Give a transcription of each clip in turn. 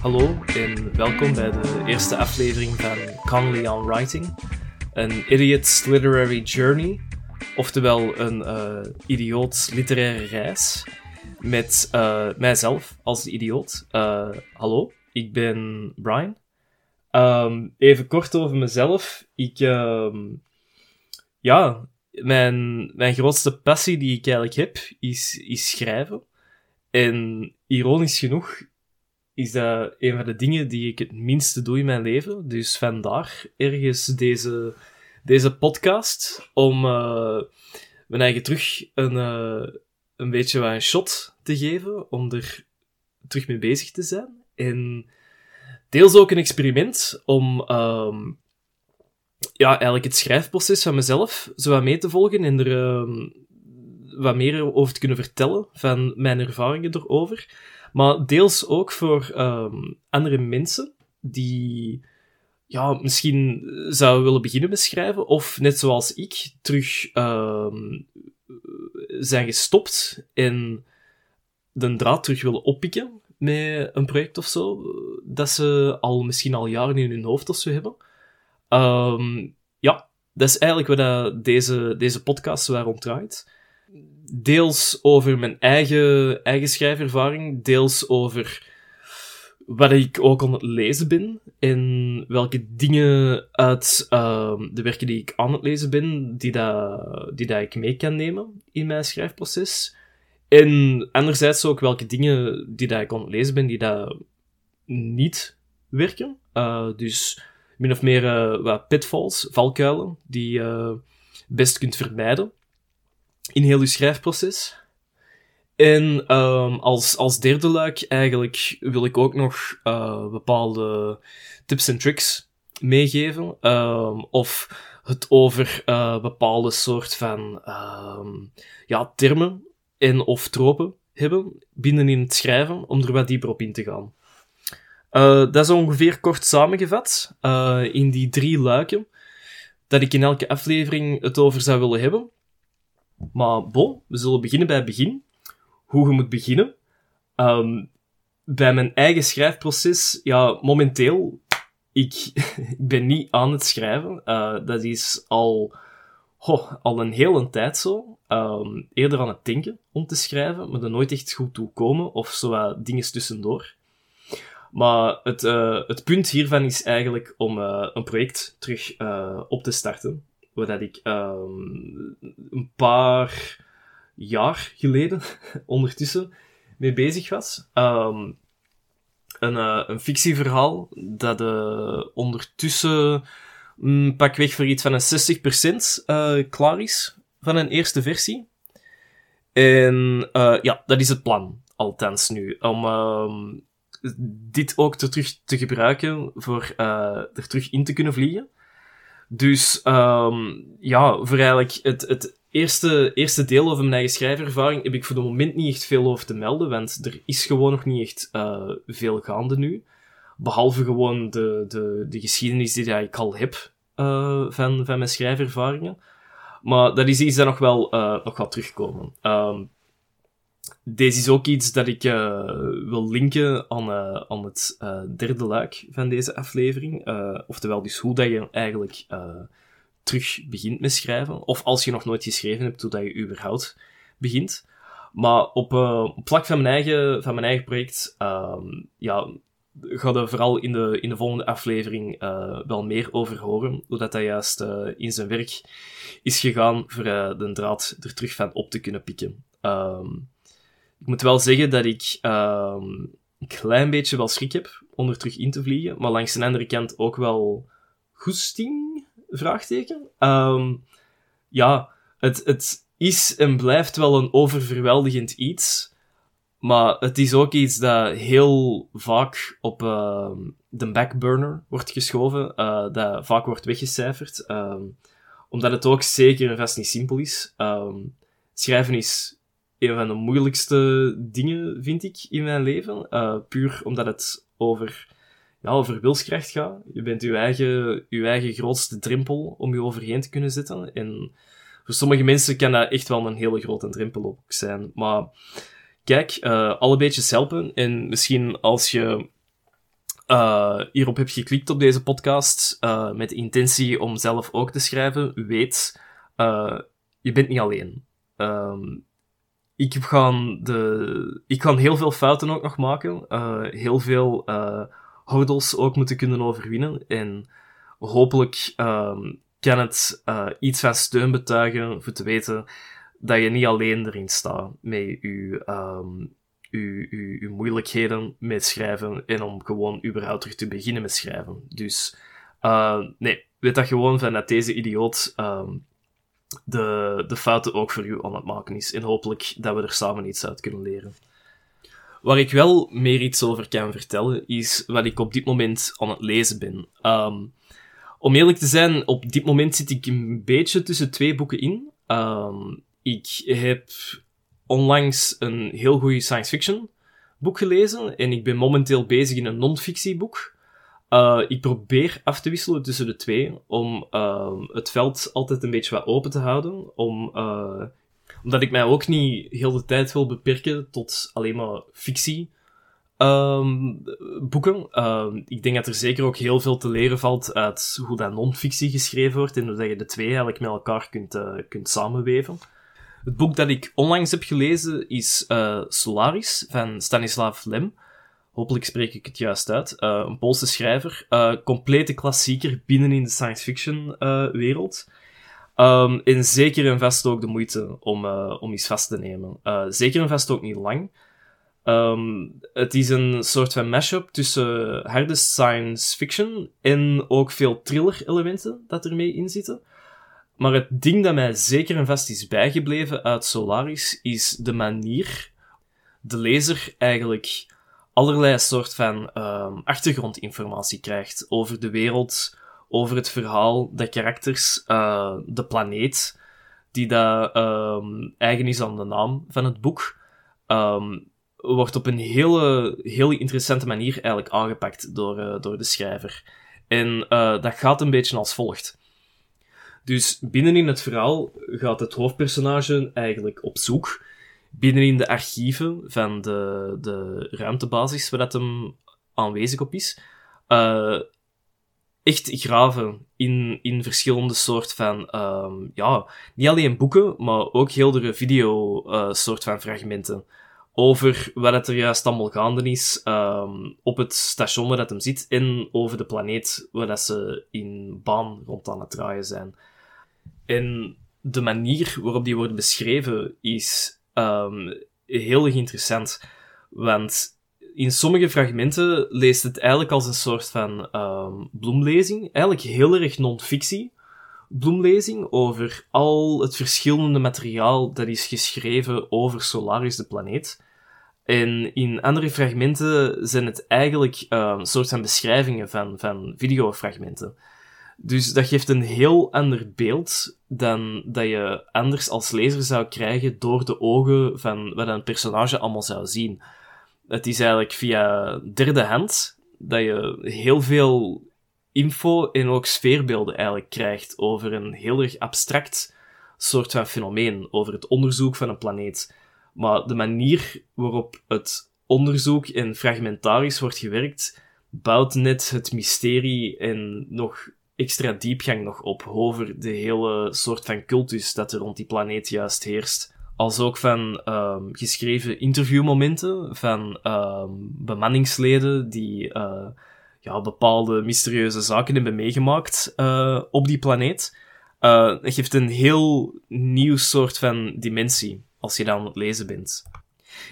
Hallo en welkom bij de eerste aflevering van Connolly on Writing. Een Idiot's Literary Journey, oftewel een uh, idioot literaire reis met uh, mijzelf als de idioot. Uh, hallo, ik ben Brian. Um, even kort over mezelf. Ik, um, ja, mijn, mijn grootste passie die ik eigenlijk heb, is, is schrijven. En ironisch genoeg is dat een van de dingen die ik het minste doe in mijn leven. Dus vandaar ergens deze, deze podcast om uh, mijn eigen terug een, uh, een beetje een shot te geven, om er terug mee bezig te zijn. En deels ook een experiment om um, ja, eigenlijk het schrijfproces van mezelf zo wat mee te volgen en er um, wat meer over te kunnen vertellen van mijn ervaringen erover. Maar deels ook voor um, andere mensen die ja, misschien zouden willen beginnen met schrijven, of net zoals ik, terug um, zijn gestopt en de draad terug willen oppikken met een project of zo, dat ze al misschien al jaren in hun hoofd of zo hebben. Um, ja, dat is eigenlijk wat deze, deze podcast waar rond draait deels over mijn eigen, eigen schrijvervaring, deels over wat ik ook aan het lezen ben en welke dingen uit uh, de werken die ik aan het lezen ben, die, dat, die dat ik mee kan nemen in mijn schrijfproces. En anderzijds ook welke dingen die dat ik aan het lezen ben, die dat niet werken. Uh, dus min of meer uh, wat pitfalls, valkuilen, die je uh, best kunt vermijden in heel je schrijfproces. En um, als, als derde luik eigenlijk wil ik ook nog uh, bepaalde tips en tricks meegeven. Um, of het over uh, bepaalde soort van um, ja, termen en of tropen hebben binnen in het schrijven, om er wat dieper op in te gaan. Uh, dat is ongeveer kort samengevat in die drie luiken dat ik in elke aflevering het over zou willen hebben. Maar bon, we zullen beginnen bij het begin. Hoe je moet beginnen. Um, bij mijn eigen schrijfproces, ja, momenteel, ik, ik ben niet aan het schrijven. Uh, dat is al, oh, al een hele tijd zo. Um, eerder aan het denken om te schrijven, maar er nooit echt goed toe komen, of zo dingen tussendoor. Maar het, uh, het punt hiervan is eigenlijk om uh, een project terug op te starten waar dat ik um, een paar jaar geleden ondertussen mee bezig was. Um, een, uh, een fictieverhaal dat uh, ondertussen um, pakweg voor iets van een 60% uh, eh, klaar is van een eerste versie. En ja, dat is het plan, althans nu. Om um, dit ook te terug te gebruiken voor er terug in te kunnen vliegen. Dus um, ja, voor eigenlijk het, het eerste, eerste deel over mijn eigen schrijvervaring heb ik voor de moment niet echt veel over te melden, want er is gewoon nog niet echt uh, veel gaande nu. Behalve gewoon de, de, de geschiedenis die ik al heb uh, van, van mijn schrijvervaringen. Maar dat is iets dat nog wel, uh, nog gaat terugkomen. Um, deze is ook iets dat ik uh, wil linken aan, uh, aan het uh, derde luik van deze aflevering. oftewel, dus hoe dat je eigenlijk terug begint met schrijven. Of als je nog nooit geschreven hebt, hoe dat je überhaupt begint. Maar op, op vlak van mijn eigen, van mijn eigen project, ehm, ja, ga er vooral in de, in de volgende aflevering wel meer over horen. Hoe dat, juist in zijn werk is gegaan voor de draad er terug van op te kunnen pikken. Um, ik moet wel zeggen dat ik uh, een klein beetje wel schrik heb om er terug in te vliegen, maar langs de andere kant ook wel goesting? Vraagteken. Um, ja, het, het is en blijft wel een oververweldigend iets, maar het is ook iets dat heel vaak op uh, de backburner wordt geschoven, uh, dat vaak wordt weggecijferd, omdat het ook zeker en vast niet simpel is. Schrijven is een van de moeilijkste dingen, vind ik, in mijn leven. Uh, puur omdat het over, ja, over wilskracht gaat. Je bent je eigen, je eigen grootste drempel om je overheen te kunnen zetten. En voor sommige mensen kan dat echt wel een hele grote drempel ook zijn. Maar kijk, uh, alle beetjes helpen. En misschien als je uh, hierop heb geklikt op deze podcast met de intentie om zelf ook te schrijven, weet, je bent niet alleen. Um, ik ga de, ik kan heel veel fouten ook nog maken, heel veel hordels ook moeten kunnen overwinnen en hopelijk um, kan het iets van steun betuigen voor te weten dat je niet alleen erin staat met je, um, uw, uw, moeilijkheden met schrijven en om gewoon überhaupt terug te beginnen met schrijven. Dus uh, nee, weet dat gewoon van dat deze idioot um, de, de fouten ook voor u aan het maken is. En hopelijk dat we er samen iets uit kunnen leren. Waar ik wel meer iets over kan vertellen, is wat ik op dit moment aan het lezen ben. Um, om eerlijk te zijn, op dit moment zit ik een beetje tussen twee boeken in. Um, ik heb onlangs een heel goede science fiction boek gelezen en ik ben momenteel bezig in een non-fictieboek. Uh, ik probeer af te wisselen tussen de twee om uh, het veld altijd een beetje wat open te houden. Om, uh, omdat ik mij ook niet heel de tijd wil beperken tot alleen maar fictie. Um, boeken. Uh, ik denk dat er zeker ook heel veel te leren valt uit hoe dat non-fictie geschreven wordt en hoe je de twee eigenlijk met elkaar kunt, uh, kunt samenweven. Het boek dat ik onlangs heb gelezen is Solaris van Stanislav Lem. Hopelijk spreek ik het juist uit. Uh, een Poolse schrijver. Uh, complete klassieker binnen in de science fiction wereld. Um, en zeker en vast ook de moeite om, om iets vast te nemen. zeker en vast ook niet lang. Um, het is een soort van mashup tussen harde science fiction en ook veel thriller elementen dat ermee in zitten. Maar het ding dat mij zeker en vast is bijgebleven uit Solaris is de manier de lezer eigenlijk allerlei soort van um, achtergrondinformatie krijgt over de wereld, over het verhaal, de karakters, uh, de planeet, die dat um, eigen is aan de naam van het boek, um, wordt op een hele, hele interessante manier eigenlijk aangepakt door, uh, door de schrijver. En uh, dat gaat een beetje als volgt. Dus binnenin het verhaal gaat het hoofdpersonage eigenlijk op zoek binnenin de archieven van de, de ruimtebasis waar dat hem aanwezig op is. Uh, echt graven in, in verschillende soort van, um, ja, niet alleen boeken, maar ook heel de video uh, soort van fragmenten. Over wat het er juist allemaal gaande is um, op het station waar dat hem zit en over de planeet waar dat ze in baan rond aan het draaien zijn. En de manier waarop die worden beschreven is um, heel erg interessant. Want in sommige fragmenten leest het eigenlijk als een soort van um, bloemlezing. Eigenlijk heel erg non-fictie bloemlezing over al het verschillende materiaal dat is geschreven over Solaris, de planeet. En in andere fragmenten zijn het eigenlijk een soort van beschrijvingen van, van videofragmenten. Dus dat geeft een heel ander beeld dan dat je anders als lezer zou krijgen door de ogen van wat een personage allemaal zou zien. Het is eigenlijk via derde hand dat je heel veel info en ook sfeerbeelden eigenlijk krijgt over een heel erg abstract soort van fenomeen, over het onderzoek van een planeet. Maar de manier waarop het onderzoek en fragmentarisch wordt gewerkt, bouwt net het mysterie en nog extra diepgang nog op over de hele soort van cultus dat er rond die planeet juist heerst. Als ook van um, geschreven interviewmomenten van um, bemanningsleden die uh, ja, bepaalde mysterieuze zaken hebben meegemaakt uh, op die planeet. Uh, het geeft een heel nieuw soort van dimensie als je dan aan het lezen bent.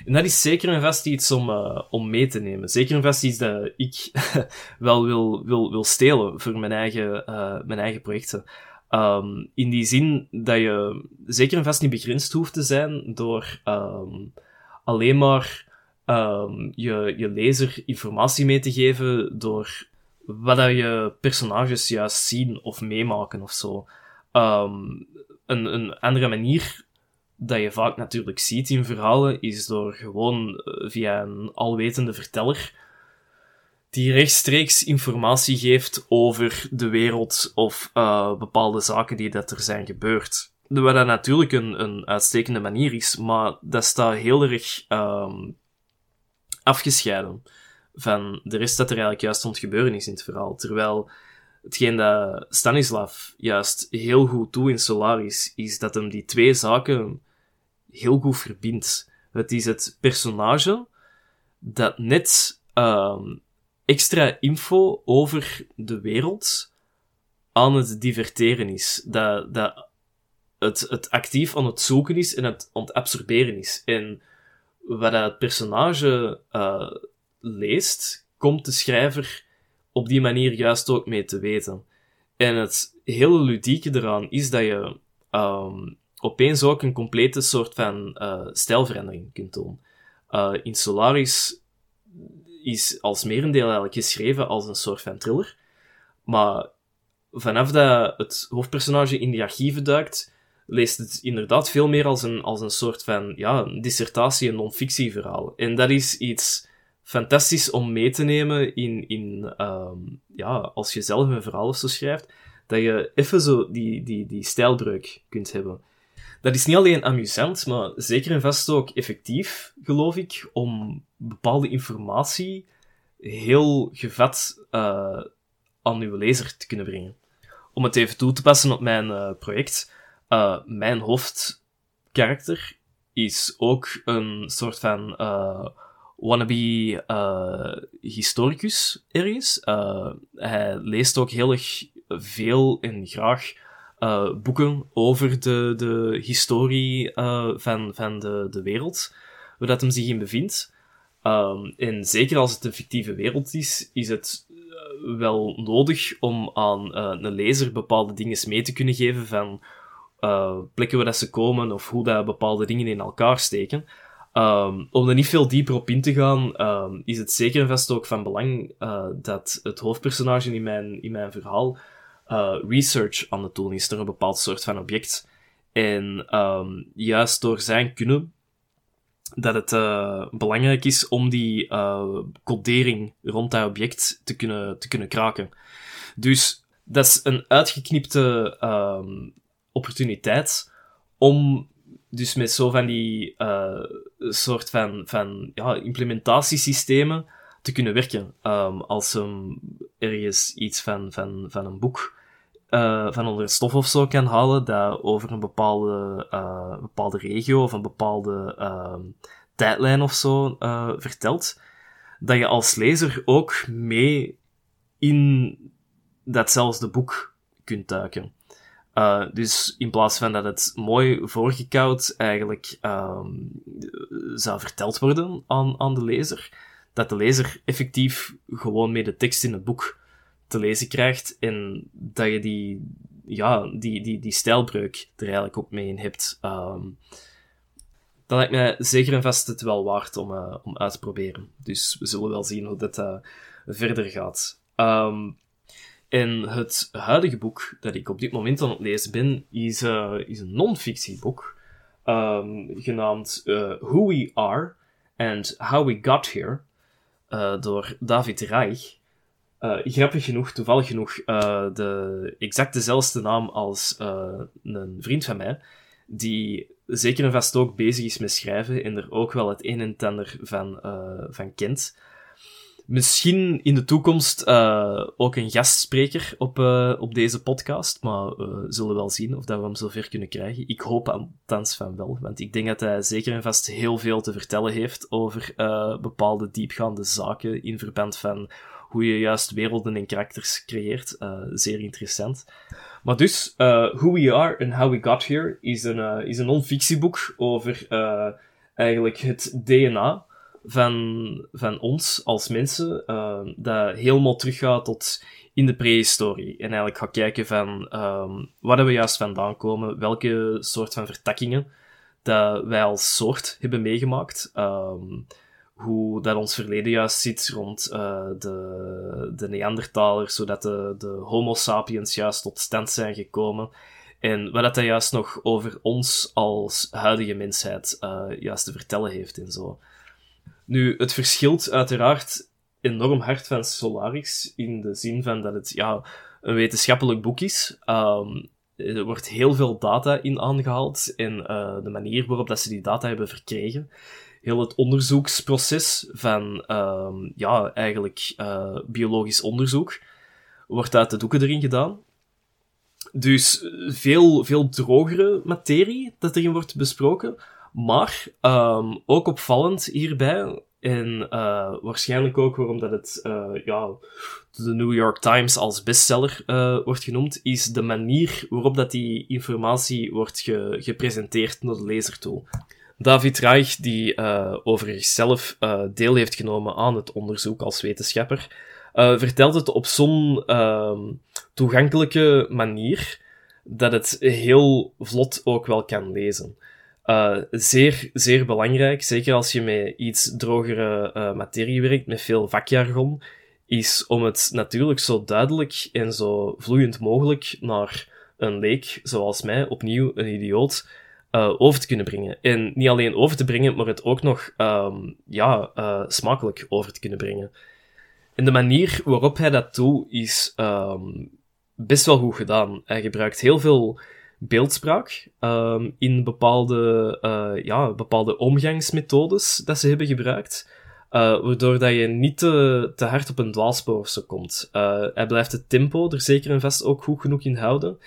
En dat is zeker en vast iets om, uh, om mee te nemen. Zeker en vast iets dat ik wel wil, wil, wil stelen voor mijn eigen, uh, mijn eigen projecten. Um, in die zin dat je zeker en vast niet begrensd hoeft te zijn door um, alleen maar um, je, je lezer informatie mee te geven door wat je personages juist zien of meemaken of zo. Een, een andere manier dat je vaak natuurlijk ziet in verhalen, is door gewoon eh, via een alwetende verteller die rechtstreeks informatie geeft over de wereld of uh, bepaalde zaken die dat er zijn gebeurd. Wat dat natuurlijk een, een uitstekende manier is, maar dat staat heel erg um, afgescheiden van de rest dat er eigenlijk juist ont gebeuren is in het verhaal. Terwijl hetgeen dat Stanislav juist heel goed doet in Solaris, is dat hem die twee zaken heel goed verbindt. Het is het personage dat net um, extra info over de wereld aan het diverteren is. Dat, dat het, het actief aan het zoeken is en het aan het absorberen is. En wat het personage uh, leest, komt de schrijver op die manier juist ook mee te weten. En het hele ludieke eraan is dat je um, opeens ook een complete soort van uh, stijlverandering kunt doen. Uh, in Solaris is als merendeel eigenlijk geschreven als een soort van thriller. Maar vanaf dat het hoofdpersonage in die archieven duikt, leest het inderdaad veel meer als een, als een soort van ja, dissertatie- en non-fictieverhaal. En dat is iets fantastisch om mee te nemen in, in um, ja, als je zelf een verhaal of zo schrijft, dat je even zo die, die, die stijlbreuk kunt hebben. Dat is niet alleen amusant, maar zeker en vast ook effectief, geloof ik, om bepaalde informatie heel gevat uh, aan uw lezer te kunnen brengen. Om het even toe te passen op mijn uh, project, uh, mijn hoofdkarakter is ook een soort van wannabe historicus ergens. hij leest ook heel erg veel en graag boeken over de, de historie van, van de, de wereld, waar dat hem zich in bevindt. Um, en zeker als het een fictieve wereld is, is het uh, wel nodig om aan uh, een lezer bepaalde dingen mee te kunnen geven van uh, plekken waar dat ze komen of hoe dat bepaalde dingen in elkaar steken. Um, om er niet veel dieper op in te gaan, um, is het zeker en vast ook van belang dat het hoofdpersonage in mijn, in mijn verhaal research aan het doen is naar een bepaald soort van object. En juist door zijn kunnen dat het uh, belangrijk is om die codering rond dat object te kunnen, te kunnen kraken. Dus dat is een uitgeknipte opportuniteit om dus met zo van die uh, soort van, van ja, implementatiesystemen te kunnen werken. Um, als um, ergens iets van, van, van een boek uh, van onder stof of zo kan halen, dat over een bepaalde, uh, bepaalde regio of een bepaalde uh, tijdlijn of zo vertelt, dat je als lezer ook mee in datzelfde boek kunt duiken. Uh, dus in plaats van dat het mooi voorgekoud eigenlijk um, zou verteld worden aan, aan de lezer, dat de lezer effectief gewoon mee de tekst in het boek te lezen krijgt en dat je die, ja, die, die, die stijlbreuk er eigenlijk ook mee in hebt. Um, dat lijkt mij zeker en vast het wel waard om, uh, om uit te proberen. Dus we zullen wel zien hoe dit uh, verder gaat. Um, en het huidige boek dat ik op dit moment aan het lezen ben, is, uh, is een non-fictieboek, um, genaamd Who We Are and How We Got Here, door David Reich. Grappig genoeg, toevallig genoeg, de exact dezelfde naam als een vriend van mij, die zeker en vast ook bezig is met schrijven en er ook wel het een en het ander van, van kent. Misschien in de toekomst ook een gastspreker op, op deze podcast, maar we zullen wel zien of dat we hem zover kunnen krijgen. Ik hoop althans van wel, want ik denk dat hij zeker en vast heel veel te vertellen heeft over bepaalde diepgaande zaken in verband van hoe je juist werelden en karakters creëert. Zeer interessant. Maar dus, Who We Are and How We Got Here is een, is een non-fictieboek over eigenlijk het DNA van, van ons als mensen, dat helemaal teruggaat tot in de prehistorie. En eigenlijk gaat kijken van um, waar we juist vandaan komen, welke soort van vertakkingen dat wij als soort hebben meegemaakt. Um, hoe dat ons verleden juist zit rond uh, de, de Neandertalers, zodat de, de Homo sapiens juist tot stand zijn gekomen. En wat dat, juist nog over ons als huidige mensheid uh, juist te vertellen heeft en zo. Nu, het verschilt uiteraard enorm hard van Solaris, in de zin van dat het ja, een wetenschappelijk boek is. Um, er wordt heel veel data in aangehaald en uh, de manier waarop dat ze die data hebben verkregen heel het onderzoeksproces van, ehm, ja, eigenlijk uh, biologisch onderzoek wordt uit de doeken erin gedaan. Dus veel, veel drogere materie dat erin wordt besproken. Maar um, ook opvallend hierbij, en uh, waarschijnlijk ook waarom dat het uh, ja, de New York Times als bestseller uh, wordt genoemd, is de manier waarop dat die informatie wordt ge gepresenteerd naar de lezer toe. David Reich, die over zichzelf deel heeft genomen aan het onderzoek als wetenschapper, vertelt het op zo'n ehm, toegankelijke manier dat het heel vlot ook wel kan lezen. Uh, zeer, zeer belangrijk, zeker als je met iets drogere uh, materie werkt, met veel vakjargon, is om het natuurlijk zo duidelijk en zo vloeiend mogelijk naar een leek, zoals mij, opnieuw een idioot, uh, over te kunnen brengen. En niet alleen over te brengen, maar het ook nog um, ja, smakelijk over te kunnen brengen. En de manier waarop hij dat doet, is um, best wel goed gedaan. Hij gebruikt heel veel beeldspraak um, in bepaalde, uh, ja, bepaalde omgangsmethodes dat ze hebben gebruikt. Uh, waardoor dat je niet te, te hard op een dwaalspoor komt. Uh, hij blijft het tempo er zeker en vast ook goed genoeg in houden.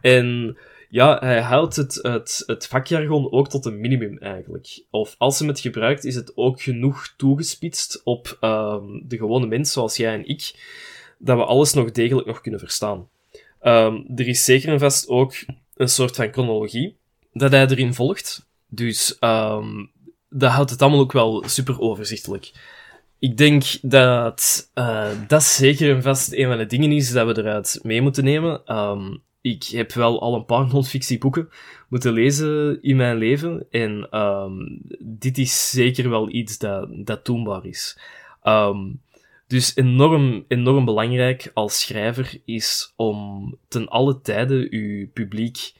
En ja, hij houdt het, het, het vakjargon ook tot een minimum eigenlijk. Of als hij het gebruikt, is het ook genoeg toegespitst op um, de gewone mens zoals jij en ik, dat we alles nog degelijk nog kunnen verstaan. Um, er is zeker en vast ook een soort van chronologie dat hij erin volgt. Dus um, dat houdt het allemaal ook wel super overzichtelijk. Ik denk dat uh, dat zeker en vast een van de dingen is dat we eruit mee moeten nemen. Um, ik heb wel al een paar non-fictieboeken moeten lezen in mijn leven. En um, dit is zeker wel iets dat, dat doenbaar is. Um, dus enorm, enorm belangrijk als schrijver is om ten alle tijde uw publiek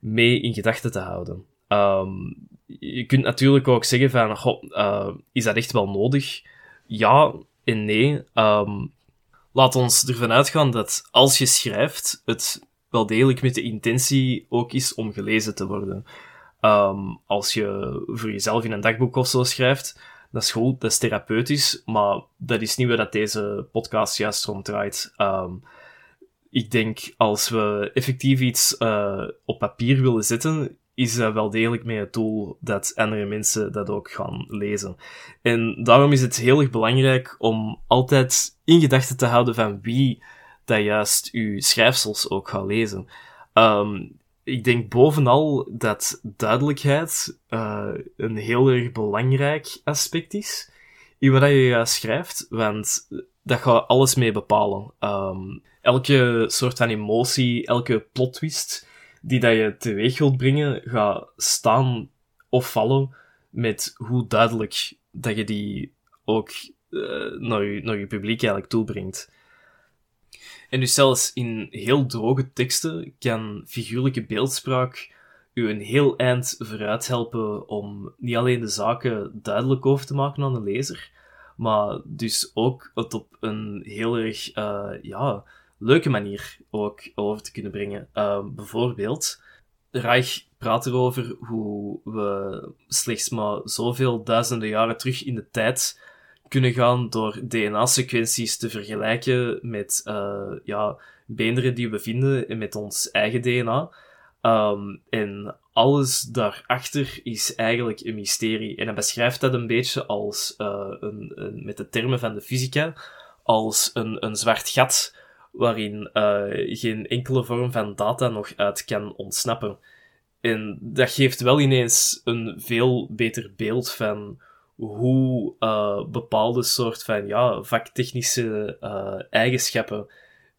mee in gedachten te houden. Um, je kunt natuurlijk ook zeggen van, uh, is dat echt wel nodig? Ja en nee. Um, laat ons ervan uitgaan dat als je schrijft, het wel degelijk met de intentie ook is om gelezen te worden. Um, als je voor jezelf in een dagboek of zo schrijft, dat is goed, dat is therapeutisch, maar dat is niet waar dat deze podcast juist rond draait. Um, ik denk, als we effectief iets uh, op papier willen zetten, is dat wel degelijk met het doel dat andere mensen dat ook gaan lezen. En daarom is het heel erg belangrijk om altijd in gedachten te houden van wie dat juist uw schrijfsels ook gaat lezen. Um, ik denk bovenal dat duidelijkheid uh, een heel erg belangrijk aspect is in wat je schrijft, want dat gaat alles mee bepalen. Um, elke soort van emotie, elke plot twist die dat je teweeg wilt brengen, gaat staan of vallen met hoe duidelijk dat je die ook uh, naar, je, naar je publiek eigenlijk toebrengt. En dus zelfs in heel droge teksten kan figuurlijke beeldspraak u een heel eind vooruit helpen om niet alleen de zaken duidelijk over te maken aan de lezer, maar dus ook het op een heel erg uh, ja, leuke manier ook over te kunnen brengen. Uh, bijvoorbeeld, Reich praat erover hoe we slechts maar zoveel duizenden jaren terug in de tijd kunnen gaan door DNA-sequenties te vergelijken met uh, ja, beenderen die we vinden met ons eigen DNA. Um, en alles daarachter is eigenlijk een mysterie. En hij beschrijft dat een beetje als, uh, een, met de termen van de fysica, als een, een zwart gat waarin uh, geen enkele vorm van data nog uit kan ontsnappen. En dat geeft wel ineens een veel beter beeld van hoe uh, bepaalde soort van ja, vaktechnische uh, eigenschappen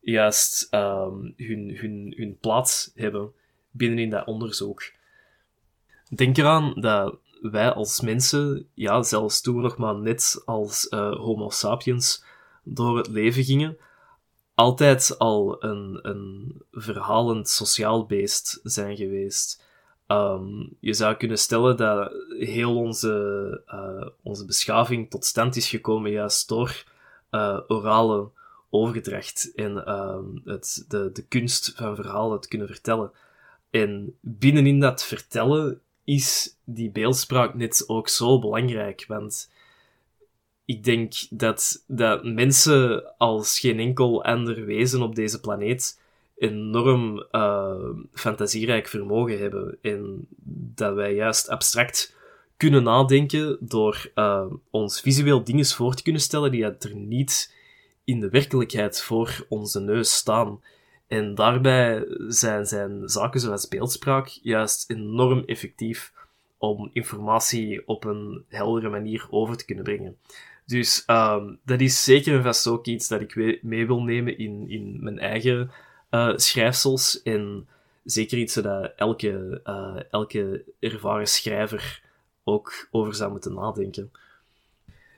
juist um, hun, hun, hun plaats hebben binnenin dat onderzoek. Denk eraan dat wij als mensen, ja, zelfs toen nog maar net als uh, Homo sapiens door het leven gingen, altijd al een, een verhalend sociaal beest zijn geweest. Um, je zou kunnen stellen dat heel onze, uh, onze beschaving tot stand is gekomen juist door uh, orale overgedracht en uh, het, de, de kunst van verhalen te kunnen vertellen. En binnenin dat vertellen is die beeldspraak net ook zo belangrijk. Want ik denk dat, dat mensen als geen enkel ander wezen op deze planeet enorm uh, fantasierijk vermogen hebben. En dat wij juist abstract kunnen nadenken door uh, ons visueel dingen voor te kunnen stellen die er niet in de werkelijkheid voor onze neus staan. En daarbij zijn, zijn zaken zoals beeldspraak juist enorm effectief om informatie op een heldere manier over te kunnen brengen. Dus um, dat is zeker en vast ook iets dat ik mee wil nemen in, in mijn eigen uh, schrijfsels. En zeker iets dat elke, uh, elke ervaren schrijver ook over zou moeten nadenken.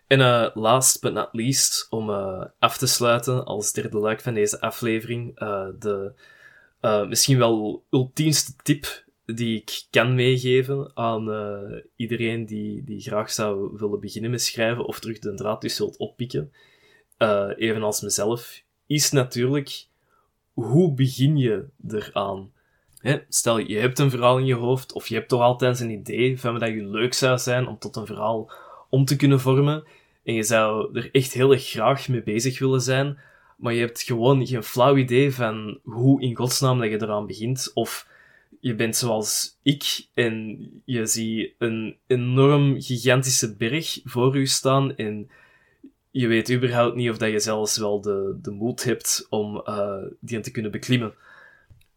En uh, last but not least, om uh, af te sluiten als derde luik van deze aflevering, uh, de misschien wel ultiemste tip die ik kan meegeven aan iedereen die, die graag zou willen beginnen met schrijven of terug de draad dus wilt oppikken, evenals mezelf, is natuurlijk hoe begin je eraan? Hè? Stel, je hebt een verhaal in je hoofd, of je hebt toch altijd een idee van wat je leuk zou zijn om tot een verhaal om te kunnen vormen, en je zou er echt heel erg graag mee bezig willen zijn, maar je hebt gewoon geen flauw idee van hoe in godsnaam dat je eraan begint, of je bent zoals ik en je ziet een enorm gigantische berg voor je staan en je weet überhaupt niet of dat je zelfs wel de, de moed hebt om uh, die te kunnen beklimmen.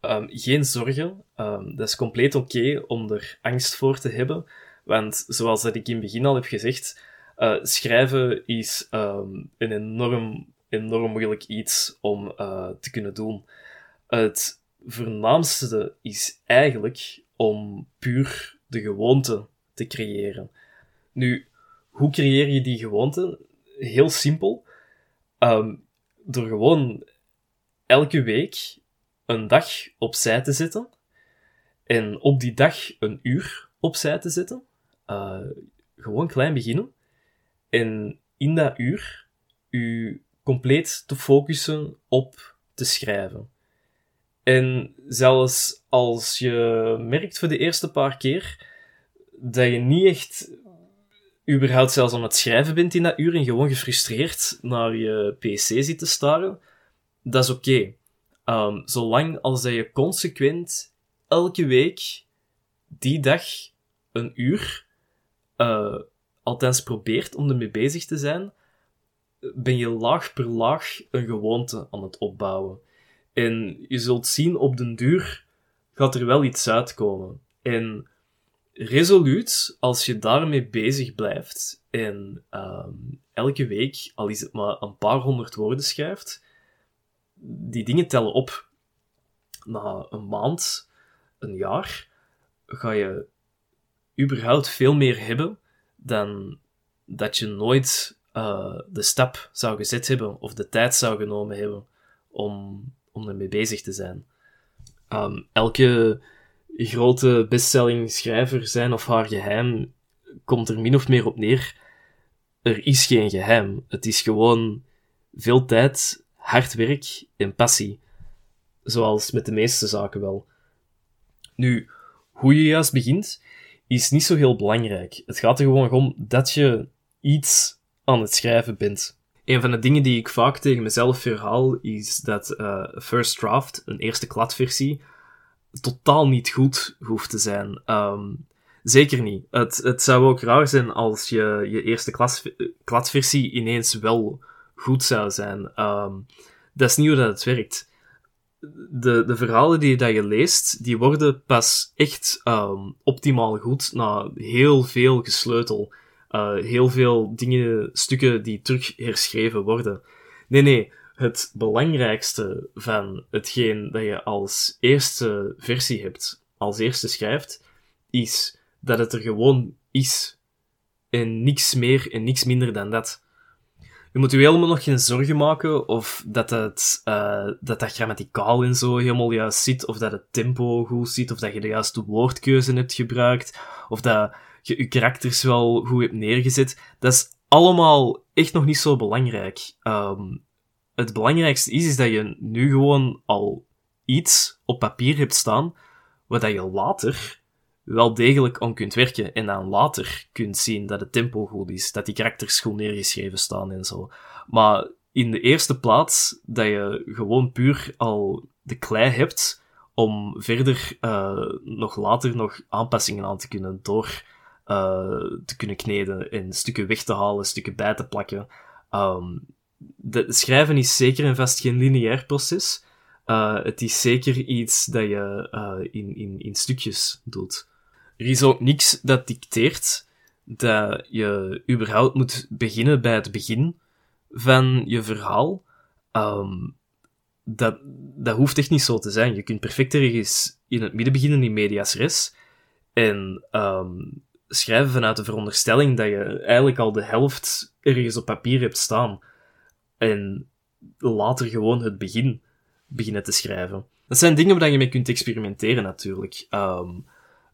Um, geen zorgen, um, dat is compleet oké om er angst voor te hebben, want zoals dat ik in het begin al heb gezegd, uh, schrijven is um, een enorm, enorm moeilijk iets om uh, te kunnen doen. Het voornaamste is eigenlijk om puur de gewoonte te creëren. Nu, hoe creëer je die gewoonte? Heel simpel. Um, door gewoon elke week een dag opzij te zetten. En op die dag een uur opzij te zetten. Uh, gewoon klein beginnen. En in dat uur u compleet te focussen op te schrijven. En zelfs als je merkt voor de eerste paar keer dat je niet echt überhaupt zelfs aan het schrijven bent in dat uur en gewoon gefrustreerd naar je pc zit te staren, dat is oké. Um, zolang als dat je consequent elke week die dag een uur uh, althans probeert om ermee bezig te zijn, ben je laag per laag een gewoonte aan het opbouwen. En je zult zien, op den duur gaat er wel iets uitkomen. En resoluut, als je daarmee bezig blijft en um, elke week, al is het maar een paar honderd woorden schrijft, die dingen tellen op. Na een maand, een jaar, ga je überhaupt veel meer hebben dan dat je nooit uh, de stap zou gezet hebben of de tijd zou genomen hebben om, om ermee bezig te zijn. Um, elke grote bestselling schrijver zijn of haar geheim komt er min of meer op neer. Er is geen geheim. Het is gewoon veel tijd, hard werk en passie. Zoals met de meeste zaken wel. Nu, hoe je juist begint, is niet zo heel belangrijk. Het gaat er gewoon om dat je iets aan het schrijven bent. Een van de dingen die ik vaak tegen mezelf verhaal is dat uh, First Draft, een eerste kladversie, totaal niet goed hoeft te zijn. Um, zeker niet. Het, het zou ook raar zijn als je je eerste klas, kladversie ineens wel goed zou zijn. Um, dat is niet hoe dat het werkt de, de verhalen die dat je leest, die worden pas echt um, optimaal goed na heel veel gesleutel. Uh, heel veel dingen, stukken die terug herschreven worden. Nee, nee, het belangrijkste van hetgeen dat je als eerste versie hebt, als eerste schrijft, is dat het er gewoon is. En niks meer en niks minder dan dat. Je moet je helemaal nog geen zorgen maken of dat het, uh, dat, dat grammaticaal en zo helemaal juist zit, of dat het tempo goed zit, of dat je de juiste woordkeuze hebt gebruikt, of dat je je karakters wel goed hebt neergezet. Dat is allemaal echt nog niet zo belangrijk. Um, het belangrijkste is, is dat je nu gewoon al iets op papier hebt staan, wat je later wel degelijk om kunt werken en dan later kunt zien dat het tempo goed is, dat die karakters goed neergeschreven staan en zo. Maar in de eerste plaats dat je gewoon puur al de klei hebt om verder uh, nog later nog aanpassingen aan te kunnen door uh, te kunnen kneden en stukken weg te halen, stukken bij te plakken. Um, schrijven is zeker en vast geen lineair proces. Uh, het is zeker iets dat je in, in, in stukjes doet. Er is ook niks dat dicteert dat je überhaupt moet beginnen bij het begin van je verhaal. Um, dat, dat hoeft echt niet zo te zijn. Je kunt perfect ergens in het midden beginnen in medias res. En um, schrijven vanuit de veronderstelling dat je eigenlijk al de helft ergens op papier hebt staan. En later gewoon het begin beginnen te schrijven. Dat zijn dingen waar je mee kunt experimenteren natuurlijk. Um,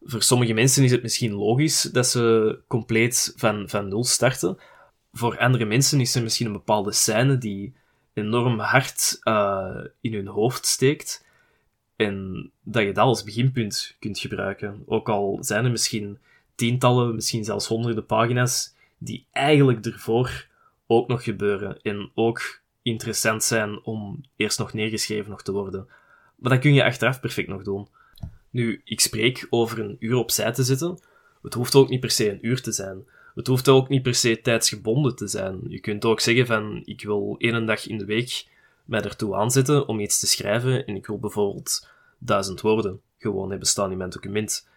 voor sommige mensen is het misschien logisch dat ze compleet van, van nul starten. Voor andere mensen is er misschien een bepaalde scène die enorm hard uh, in hun hoofd steekt. En dat je dat als beginpunt kunt gebruiken. Ook al zijn er misschien tientallen, misschien zelfs honderden pagina's die eigenlijk ervoor ook nog gebeuren. En ook interessant zijn om eerst nog neergeschreven nog te worden. Maar dat kun je achteraf perfect nog doen. Nu, ik spreek over een uur opzij te zitten. Het hoeft ook niet per se een uur te zijn. Het hoeft ook niet per se tijdsgebonden te zijn. Je kunt ook zeggen van, ik wil één dag in de week mij ertoe aanzetten om iets te schrijven en ik wil bijvoorbeeld duizend woorden gewoon hebben staan in mijn document.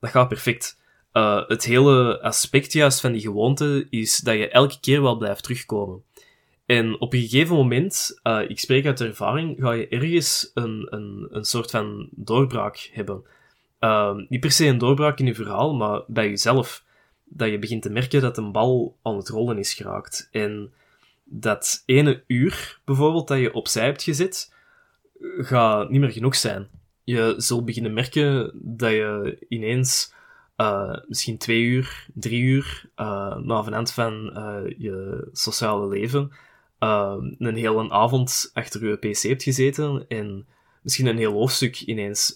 Dat gaat perfect. Uh, het hele aspect juist van die gewoonte is dat je elke keer wel blijft terugkomen. En op een gegeven moment, uh, ik spreek uit ervaring, ga je ergens een, een, een soort van doorbraak hebben. Uh, niet per se een doorbraak in je verhaal, maar bij jezelf. Dat je begint te merken dat een bal aan het rollen is geraakt. En dat ene uur, bijvoorbeeld, dat je opzij hebt gezet, gaat niet meer genoeg zijn. Je zult beginnen merken dat je ineens uh, misschien twee uur, drie uur, uh, na vanavond van uh, je sociale leven, een hele avond achter je pc hebt gezeten en misschien een heel hoofdstuk ineens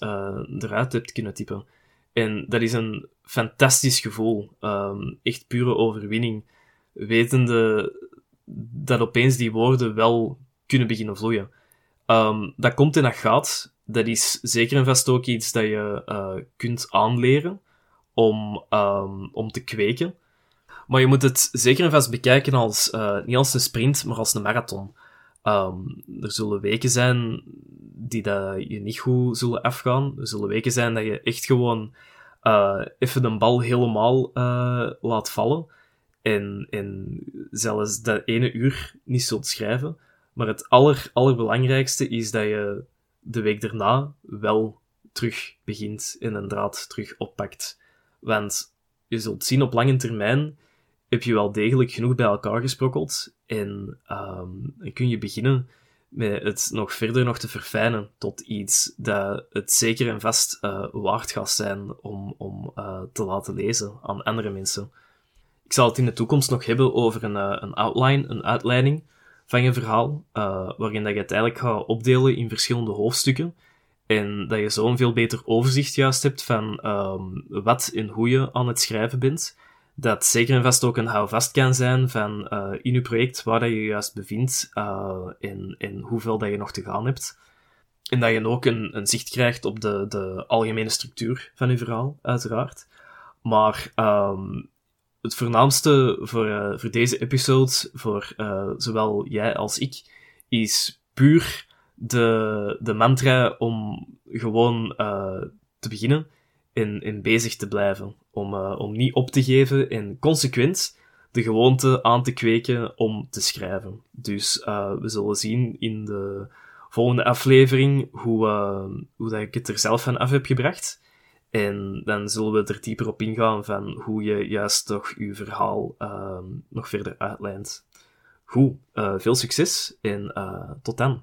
eruit hebt kunnen typen. En dat is een fantastisch gevoel. Um, echt pure overwinning. Wetende dat opeens die woorden wel kunnen beginnen vloeien. Um, dat komt en dat gaat. Dat is zeker en vast ook iets dat je kunt aanleren om, um, om te kweken. Maar je moet het zeker en vast bekijken als, uh, niet als een sprint, maar als een marathon. Um, er zullen weken zijn die dat je niet goed zullen afgaan. Er zullen weken zijn dat je echt gewoon uh, even de bal helemaal uh, laat vallen. En, en zelfs dat ene uur niet zult schrijven. Maar het aller, allerbelangrijkste is dat je de week daarna wel terug begint en een draad terug oppakt. Want je zult zien op lange termijn heb je wel degelijk genoeg bij elkaar gesprokkeld en um, dan kun je beginnen met het nog verder nog te verfijnen tot iets dat het zeker en vast uh, waard gaat zijn om, om uh, te laten lezen aan andere mensen. Ik zal het in de toekomst nog hebben over een, uh, een outline, een uitleiding van je verhaal, waarin dat je het eigenlijk gaat opdelen in verschillende hoofdstukken en dat je zo een veel beter overzicht juist hebt van um, wat en hoe je aan het schrijven bent dat zeker en vast ook een houvast kan zijn van uh, in je project waar dat je juist bevindt uh, en, en hoeveel dat je nog te gaan hebt. En dat je ook een, een zicht krijgt op de, de algemene structuur van je verhaal, uiteraard. Maar um, het voornaamste voor, uh, voor deze episode, voor zowel jij als ik, is puur de, de mantra om gewoon te beginnen en, en bezig te blijven. Om, uh, om niet op te geven en consequent de gewoonte aan te kweken om te schrijven. Dus uh, we zullen zien in de volgende aflevering hoe, hoe dat ik het er zelf van af heb gebracht. En dan zullen we er dieper op ingaan van hoe je juist toch je verhaal nog verder uitlijnt. Goed, veel succes en tot dan.